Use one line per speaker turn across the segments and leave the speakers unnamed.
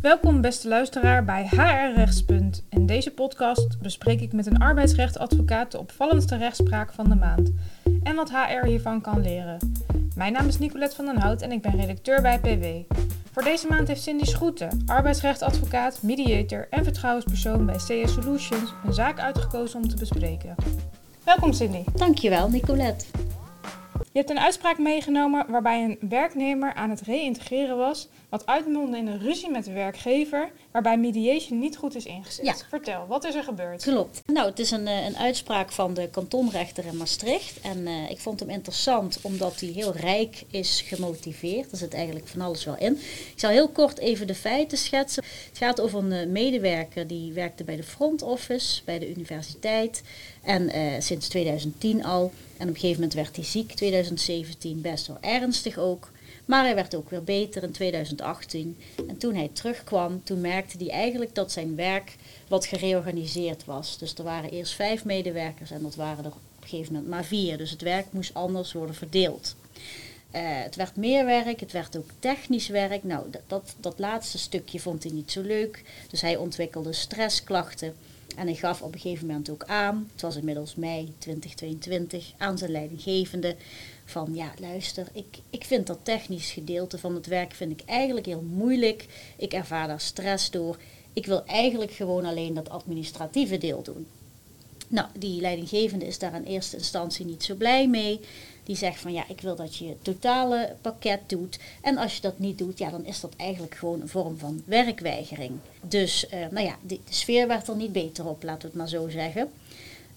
Welkom beste luisteraar bij HR Rechtspunt. In deze podcast bespreek ik met een arbeidsrechtadvocaat de opvallendste rechtspraak van de maand en wat HR hiervan kan leren. Mijn naam is Nicolette van den Hout en ik ben redacteur bij PW. Voor deze maand heeft Cindy Schoeten, arbeidsrechtadvocaat, mediator en vertrouwenspersoon bij CS Solutions, een zaak uitgekozen om te bespreken. Welkom Cindy.
Dankjewel Nicolette.
Je hebt een uitspraak meegenomen waarbij een werknemer aan het reïntegreren was, wat uitmondde in een ruzie met de werkgever, waarbij mediation niet goed is ingezet.
Ja.
Vertel, wat is er gebeurd?
Klopt. Nou, het is een, eh, een uitspraak van de kantonrechter in Maastricht. En eh, ik vond hem interessant omdat hij heel rijk is gemotiveerd. Er zit eigenlijk van alles wel in. Ik zal heel kort even de feiten schetsen. Het gaat over een eh, medewerker die werkte bij de front office, bij de universiteit. En sinds 2010 al. En op een gegeven moment werd hij ziek, 2017 best wel ernstig ook. Maar hij werd ook weer beter in 2018. En toen hij terugkwam, toen merkte hij eigenlijk dat zijn werk wat gereorganiseerd was. Dus er waren eerst vijf medewerkers en dat waren er op een gegeven moment maar vier. Dus het werk moest anders worden verdeeld. Eh, het werd meer werk, het werd ook technisch werk. Nou, dat, dat, dat laatste stukje vond hij niet zo leuk. Dus hij ontwikkelde stressklachten. En hij gaf op een gegeven moment ook aan, het was inmiddels mei 2022, aan zijn leidinggevende van ja, luister, ik, ik vind dat technisch gedeelte van het werk vind ik eigenlijk heel moeilijk. Ik ervaar daar stress door. Ik wil eigenlijk gewoon alleen dat administratieve deel doen. Nou, die leidinggevende is daar in eerste instantie niet zo blij mee. Die zegt van ja, ik wil dat je het totale pakket doet. En als je dat niet doet, ja, dan is dat eigenlijk gewoon een vorm van werkweigering. Dus eh, nou ja, de, de sfeer werd er niet beter op, laten we het maar zo zeggen.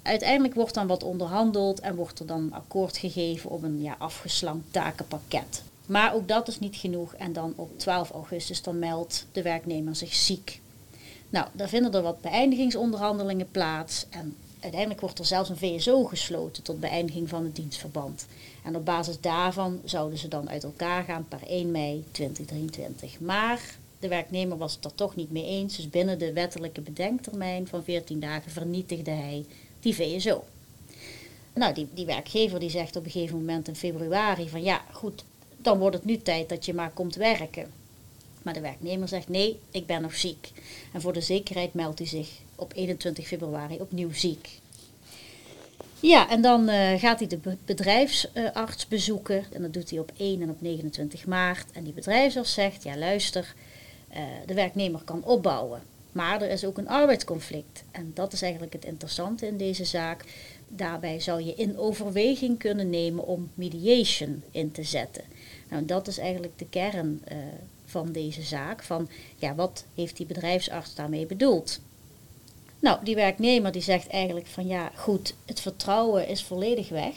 Uiteindelijk wordt dan wat onderhandeld en wordt er dan akkoord gegeven op een ja, afgeslankt takenpakket. Maar ook dat is niet genoeg en dan op 12 augustus dan meldt de werknemer zich ziek. Nou, daar vinden er wat beëindigingsonderhandelingen plaats en uiteindelijk wordt er zelfs een VSO gesloten tot beëindiging van het dienstverband. En op basis daarvan zouden ze dan uit elkaar gaan per 1 mei 2023. Maar de werknemer was het er toch niet mee eens, dus binnen de wettelijke bedenktermijn van 14 dagen vernietigde hij die VSO. Nou, die, die werkgever die zegt op een gegeven moment in februari van ja, goed, dan wordt het nu tijd dat je maar komt werken. Maar de werknemer zegt nee, ik ben nog ziek. En voor de zekerheid meldt hij zich op 21 februari opnieuw ziek. Ja, en dan uh, gaat hij de bedrijfsarts bezoeken. En dat doet hij op 1 en op 29 maart. En die bedrijfsarts zegt, ja luister, uh, de werknemer kan opbouwen. Maar er is ook een arbeidsconflict. En dat is eigenlijk het interessante in deze zaak. Daarbij zou je in overweging kunnen nemen om mediation in te zetten. Nou, dat is eigenlijk de kern van deze zaak. Van ja, wat heeft die bedrijfsarts daarmee bedoeld? Nou, die werknemer die zegt eigenlijk van ja, goed, het vertrouwen is volledig weg.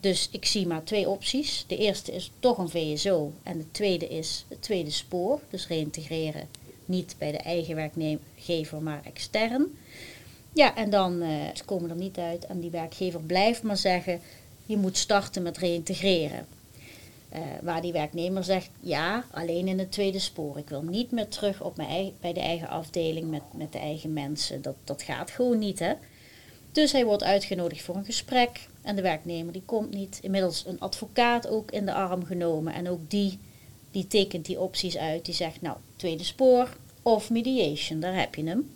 Dus ik zie maar twee opties. De eerste is toch een VSO en de tweede is het tweede spoor, dus reïntegreren niet bij de eigen werkgever, maar extern. Ja, en dan uh, ze komen er niet uit en die werkgever blijft maar zeggen, je moet starten met reïntegreren. Uh, waar die werknemer zegt, ja, alleen in het tweede spoor. Ik wil niet meer terug op mijn bij de eigen afdeling met, met de eigen mensen. Dat, dat gaat gewoon niet, hè. Dus hij wordt uitgenodigd voor een gesprek. En de werknemer die komt niet. Inmiddels een advocaat ook in de arm genomen. En ook die, die tekent die opties uit. Die zegt, nou, tweede spoor of mediation, daar heb je hem.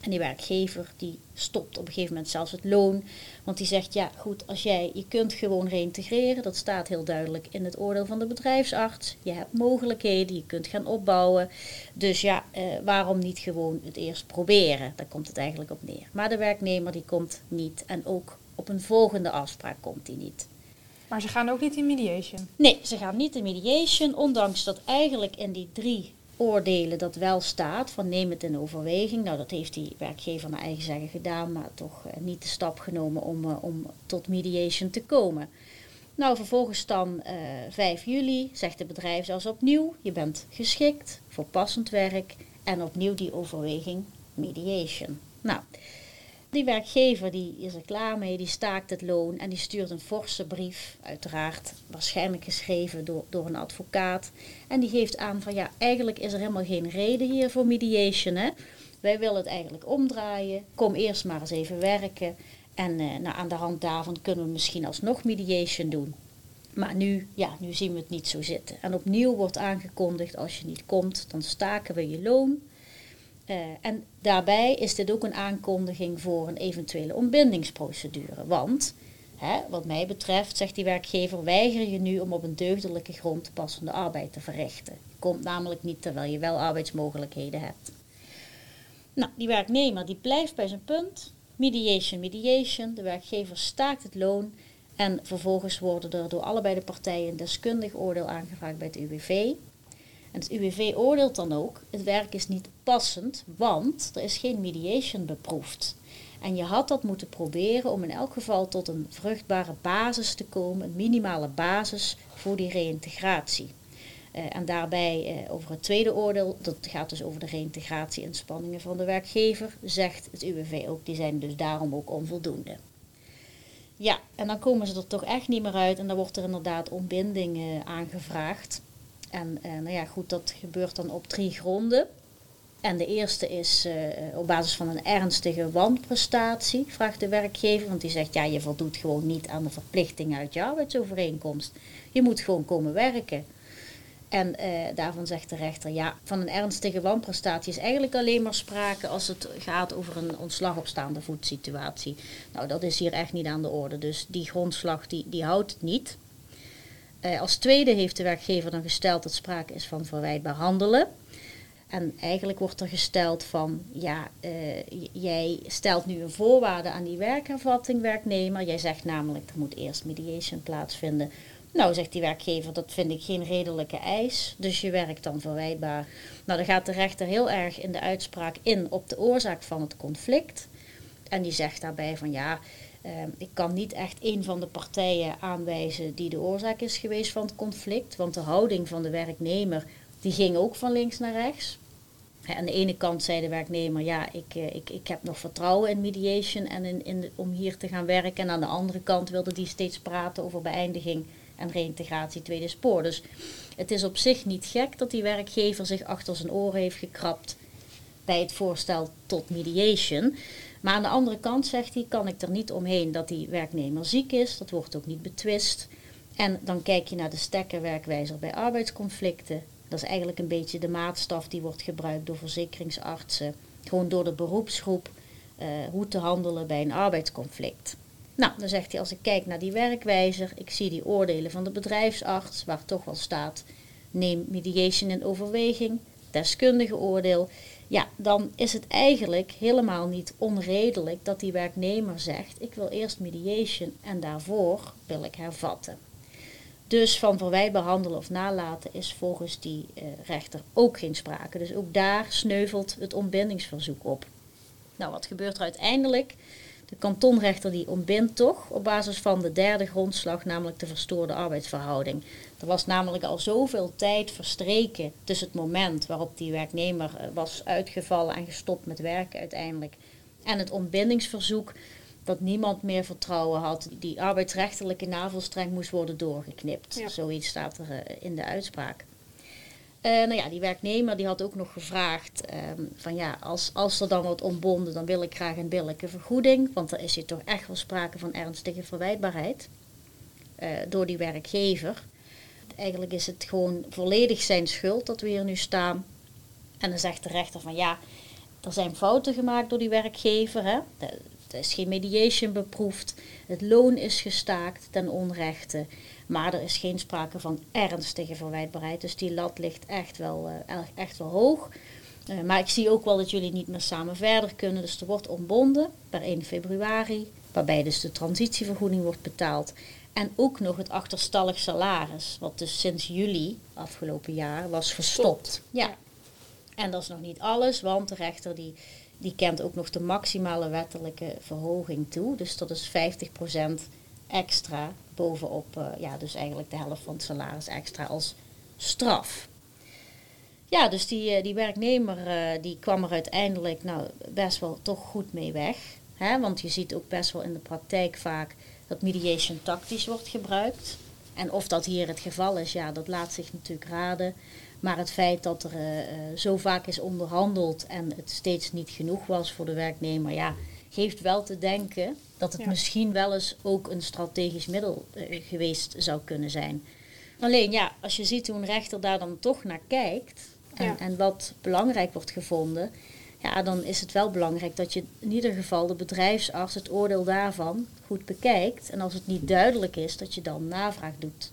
En die werkgever die stopt op een gegeven moment zelfs het loon. Want die zegt, ja goed, als jij, je kunt gewoon reïntegreren. Dat staat heel duidelijk in het oordeel van de bedrijfsarts. Je hebt mogelijkheden, je kunt gaan opbouwen. Dus ja, eh, waarom niet gewoon het eerst proberen? Daar komt het eigenlijk op neer. Maar de werknemer die komt niet. En ook op een volgende afspraak komt die niet.
Maar ze gaan ook niet in mediation?
Nee, ze gaan niet in mediation. Ondanks dat eigenlijk in die drie oordelen dat wel staat, van neem het in overweging. Nou, dat heeft die werkgever naar eigen zeggen gedaan, maar toch uh, niet de stap genomen om, uh, om tot mediation te komen. Nou, vervolgens dan uh, 5 juli zegt de bedrijfsarts opnieuw, je bent geschikt voor passend werk en opnieuw die overweging mediation. Nou, die werkgever die is er klaar mee, die staakt het loon en die stuurt een forse brief, uiteraard waarschijnlijk geschreven door, door een advocaat. En die geeft aan van ja, eigenlijk is er helemaal geen reden hier voor mediation. Hè? Wij willen het eigenlijk omdraaien. Kom eerst maar eens even werken. En uh, nou, aan de hand daarvan kunnen we misschien alsnog mediation doen. Maar nu, ja, nu zien we het niet zo zitten. En opnieuw wordt aangekondigd, als je niet komt, dan staken we je loon. Uh, en daarbij is dit ook een aankondiging voor een eventuele ontbindingsprocedure. Want, hè, wat mij betreft, zegt die werkgever, weiger je nu om op een deugdelijke grond passende arbeid te verrichten. Je komt namelijk niet terwijl je wel arbeidsmogelijkheden hebt. Nou, die werknemer die blijft bij zijn punt. Mediation, mediation. De werkgever staakt het loon. En vervolgens worden er door allebei de partijen een deskundig oordeel aangevraagd bij het UWV. En het UWV oordeelt dan ook, het werk is niet passend, want er is geen mediation beproefd. En je had dat moeten proberen om in elk geval tot een vruchtbare basis te komen, een minimale basis voor die reïntegratie. Uh, en daarbij uh, over het tweede oordeel, dat gaat dus over de reïntegratie-inspanningen van de werkgever, zegt het UWV ook, die zijn dus daarom ook onvoldoende. Ja, en dan komen ze er toch echt niet meer uit en dan wordt er inderdaad ontbinding uh, aangevraagd. En nou ja, goed, dat gebeurt dan op drie gronden. En de eerste is op basis van een ernstige wanprestatie, vraagt de werkgever. Want die zegt, ja, je voldoet gewoon niet aan de verplichtingen uit je arbeidsovereenkomst. Je moet gewoon komen werken. En uh, daarvan zegt de rechter, ja, van een ernstige wanprestatie is eigenlijk alleen maar sprake als het gaat over een ontslag op staande voet situatie. Nou, dat is hier echt niet aan de orde. Dus die grondslag die, die houdt niet. Uh, als tweede heeft de werkgever dan gesteld dat sprake is van verwijtbaar handelen. En eigenlijk wordt er gesteld van, ja, uh, jij stelt nu een voorwaarde aan die werkervatting, werknemer. Jij zegt namelijk, er moet eerst mediation plaatsvinden nou, zegt die werkgever, dat vind ik geen redelijke eis, dus je werkt dan verwijtbaar. Nou, dan gaat de rechter heel erg in de uitspraak in op de oorzaak van het conflict. En die zegt daarbij van ja, eh, ik kan niet echt een van de partijen aanwijzen die de oorzaak is geweest van het conflict. Want de houding van de werknemer, die ging ook van links naar rechts. Aan de ene kant zei de werknemer, ja, ik, eh, ik, ik heb nog vertrouwen in mediation en in, in om hier te gaan werken. En aan de andere kant wilde die steeds praten over beëindiging en reïntegratie tweede spoor. Dus het is op zich niet gek dat die werkgever zich achter zijn oren heeft gekrapt bij het voorstel tot mediation. Maar aan de andere kant zegt hij, kan ik er niet omheen dat die werknemer ziek is. Dat wordt ook niet betwist. En dan kijk je naar de stekkerwerkwijzer bij arbeidsconflicten. Dat is eigenlijk een beetje de maatstaf die wordt gebruikt door verzekeringsartsen. Gewoon door de beroepsgroep uh, hoe te handelen bij een arbeidsconflict. Nou, dan zegt hij als ik kijk naar die werkwijzer, ik zie die oordelen van de bedrijfsarts, waar toch wel staat, neem mediation in overweging, deskundige oordeel. Ja, dan is het eigenlijk helemaal niet onredelijk dat die werknemer zegt, ik wil eerst mediation en daarvoor wil ik hervatten. Dus van verwijt behandelen of nalaten is volgens die uh, rechter ook geen sprake. Dus ook daar sneuvelt het ontbindingsverzoek op. Nou, wat gebeurt er uiteindelijk? De kantonrechter die ontbindt toch op basis van de derde grondslag, namelijk de verstoorde arbeidsverhouding. Er was namelijk al zoveel tijd verstreken tussen het moment waarop die werknemer eh, was uitgevallen en gestopt met werken uiteindelijk en het ontbindingsverzoek dat niemand meer vertrouwen had. Die arbeidsrechtelijke navelstreng moest worden doorgeknipt. Zoiets staat er eh, in de uitspraak. Uh, nou ja, die werknemer die had ook nog gevraagd um, van ja, als, als er dan wordt ontbonden, dan wil ik graag een billijke vergoeding. Want er is hier toch echt wel sprake van ernstige verwijtbaarheid uh, door die werkgever. Eigenlijk is het gewoon volledig zijn schuld dat we hier nu staan. En dan zegt de rechter van ja, er zijn fouten gemaakt door die werkgever. Hè? Er is geen mediation beproefd. Het loon is gestaakt ten onrechte. Maar er is geen sprake van ernstige verwijtbaarheid. Dus die lat ligt echt wel, uh, echt wel hoog. Uh, maar ik zie ook wel dat jullie niet meer samen verder kunnen. Dus er wordt ontbonden per 1 februari. Waarbij dus de transitievergoeding wordt betaald. En ook nog het achterstallig salaris. Wat dus sinds juli afgelopen jaar was gestopt. Ja. En dat is nog niet alles. Want de rechter die, die kent ook nog de maximale wettelijke verhoging toe. Dus dat is 50% extra bovenop, uh, ja, dus eigenlijk de helft van het salaris extra als straf. Ja, dus die, uh, die werknemer uh, die kwam er uiteindelijk nou, best wel toch goed mee weg. Hè? Want je ziet ook best wel in de praktijk vaak dat mediation tactisch wordt gebruikt. En of dat hier het geval is, ja, dat laat zich natuurlijk raden. Maar het feit dat er zo vaak is onderhandeld en het steeds niet genoeg was voor de werknemer, ja, geeft wel te denken dat het
Ja.
misschien wel eens ook een strategisch middel eh, geweest zou kunnen zijn. Alleen ja, als je ziet hoe een rechter daar dan toch naar kijkt en,
Ja.
en wat belangrijk wordt gevonden, ja, dan is het wel belangrijk dat je in ieder geval de bedrijfsarts het oordeel daarvan goed bekijkt. En als het niet duidelijk is, dat je dan navraag doet.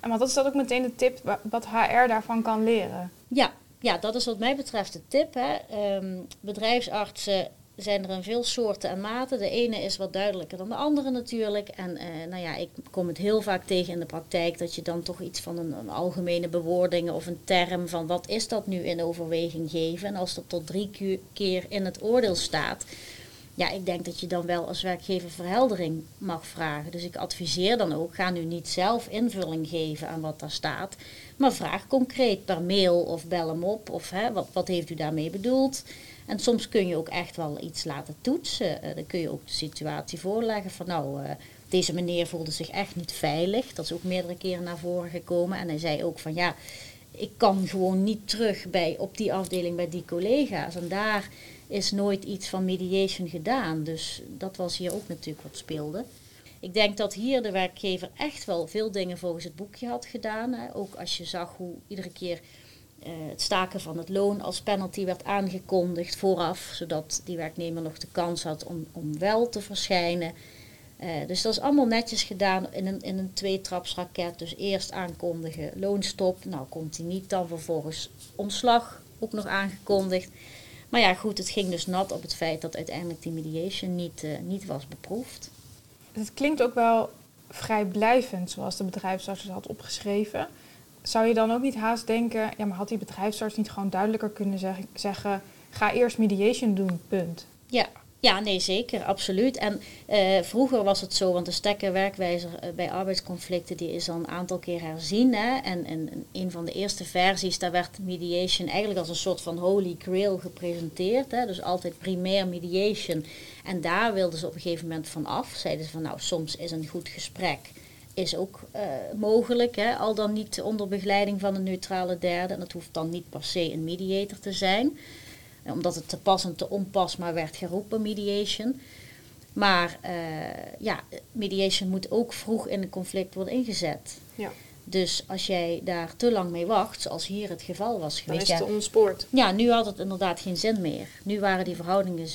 En want dat is dat ook meteen de tip wa- wat HR daarvan kan leren.
Ja, ja, dat is wat mij betreft de tip. Hè. Ehm, bedrijfsartsen zijn er in veel soorten en maten. De ene is wat duidelijker dan de andere natuurlijk. En eh, nou ja, ik kom het heel vaak tegen in de praktijk dat je dan toch iets van een, een algemene bewoording of een term van wat is dat nu in overweging geven. En als dat tot drie keer in het oordeel staat, ja, ik denk dat je dan wel als werkgever verheldering mag vragen. Dus ik adviseer dan ook, ga nu niet zelf invulling geven aan wat daar staat. Maar vraag concreet per mail of bel hem op. Of hè, wat, wat heeft u daarmee bedoeld? En soms kun je ook echt wel iets laten toetsen. Eh, dan kun je ook de situatie voorleggen van nou, eh, deze meneer voelde zich echt niet veilig. Dat is ook meerdere keren naar voren gekomen. En hij zei ook van ja, ik kan gewoon niet terug bij, op die afdeling bij die collega's. En daar is nooit iets van mediation gedaan. Dus dat was hier ook natuurlijk wat speelde. Ik denk dat hier de werkgever echt wel veel dingen volgens het boekje had gedaan. Hè. Ook als je zag hoe iedere keer eh, het staken van het loon als penalty werd aangekondigd vooraf, zodat die werknemer nog de kans had om, om wel te verschijnen. Eh, dus dat is allemaal netjes gedaan in een, in een tweetrapsraket. Dus eerst aankondigen loonstop, nou komt hij niet, dan vervolgens ontslag, ook nog aangekondigd. Maar ja, goed, het ging dus nat op het feit dat uiteindelijk die mediation niet, eh, niet was beproefd.
Het klinkt ook wel vrijblijvend, zoals de bedrijfsarts het had opgeschreven. Zou je dan ook niet haast denken, ja, maar had die bedrijfsarts niet gewoon duidelijker kunnen zeg- zeggen, ga eerst mediation doen, punt.
Ja, ja nee zeker, absoluut. En eh, vroeger was het zo, want de stekke werkwijze eh, bij arbeidsconflicten die is al een aantal keer herzien. Hè? En, in een van de eerste versies, daar werd mediation eigenlijk als een soort van holy grail gepresenteerd. Hè? Dus altijd primair mediation. En daar wilden ze op een gegeven moment van af. Zeiden ze van nou, soms is een goed gesprek is ook eh, mogelijk, hè? al dan niet onder begeleiding van een neutrale derde. En dat hoeft dan niet per se een mediator te zijn omdat het te pas en te onpas maar werd geroepen, mediation. Maar eh, ja, mediation moet ook vroeg in een conflict worden ingezet.
Ja.
Dus als jij daar te lang mee wacht, zoals hier het geval was
Dan
geweest.
is
Ja,
het ontspoord.
ja, nu had het inderdaad geen zin meer. Nu waren die verhoudingen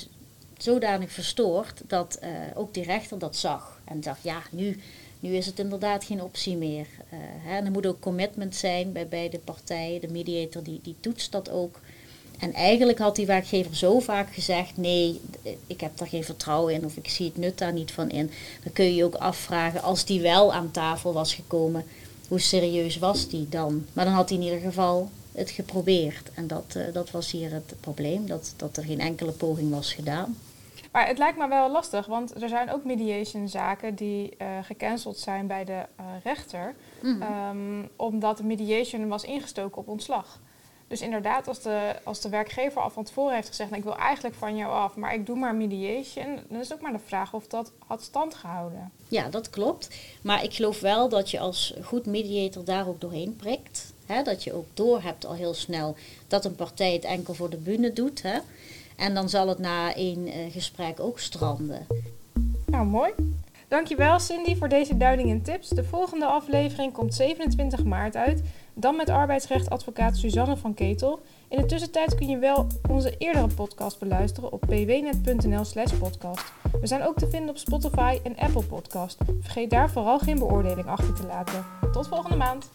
zodanig verstoord dat eh, ook die rechter dat zag. En dacht, ja, nu, nu is het inderdaad geen optie meer. Eh, hè, en er moet ook commitment zijn bij beide partijen. De mediator die, die toetst dat ook. En eigenlijk had die werkgever zo vaak gezegd: nee, ik heb daar geen vertrouwen in of ik zie het nut daar niet van in. Dan kun je je ook afvragen, als die wel aan tafel was gekomen, hoe serieus was die dan? Maar dan had hij in ieder geval het geprobeerd. En dat, eh, dat was hier het probleem, dat, dat er geen enkele poging was gedaan.
Maar het lijkt me wel lastig, want er zijn ook mediation zaken die eh, gecanceld zijn bij de eh, rechter,
Mhm.
ehm, omdat de mediation was ingestoken op ontslag. Dus inderdaad, als de, als de werkgever al van tevoren heeft gezegd, nou, ik wil eigenlijk van jou af, maar ik doe maar mediation, dan is het ook maar de vraag of dat had stand gehouden.
Ja, dat klopt. Maar ik geloof wel dat je als goed mediator daar ook doorheen prikt. Hè? Dat je ook doorhebt al heel snel dat een partij het enkel voor de bühne doet. Hè? En dan zal het na één eh, gesprek ook stranden.
Nou, mooi. Dankjewel Cindy voor deze duiding en tips. De volgende aflevering komt 27 maart uit. Dan met arbeidsrechtadvocaat Suzanne van Ketel. In de tussentijd kun je wel onze eerdere podcast beluisteren op pwnet.nl slash podcast. We zijn ook te vinden op Spotify en Apple Podcast. Vergeet daar vooral geen beoordeling achter te laten. Tot volgende maand.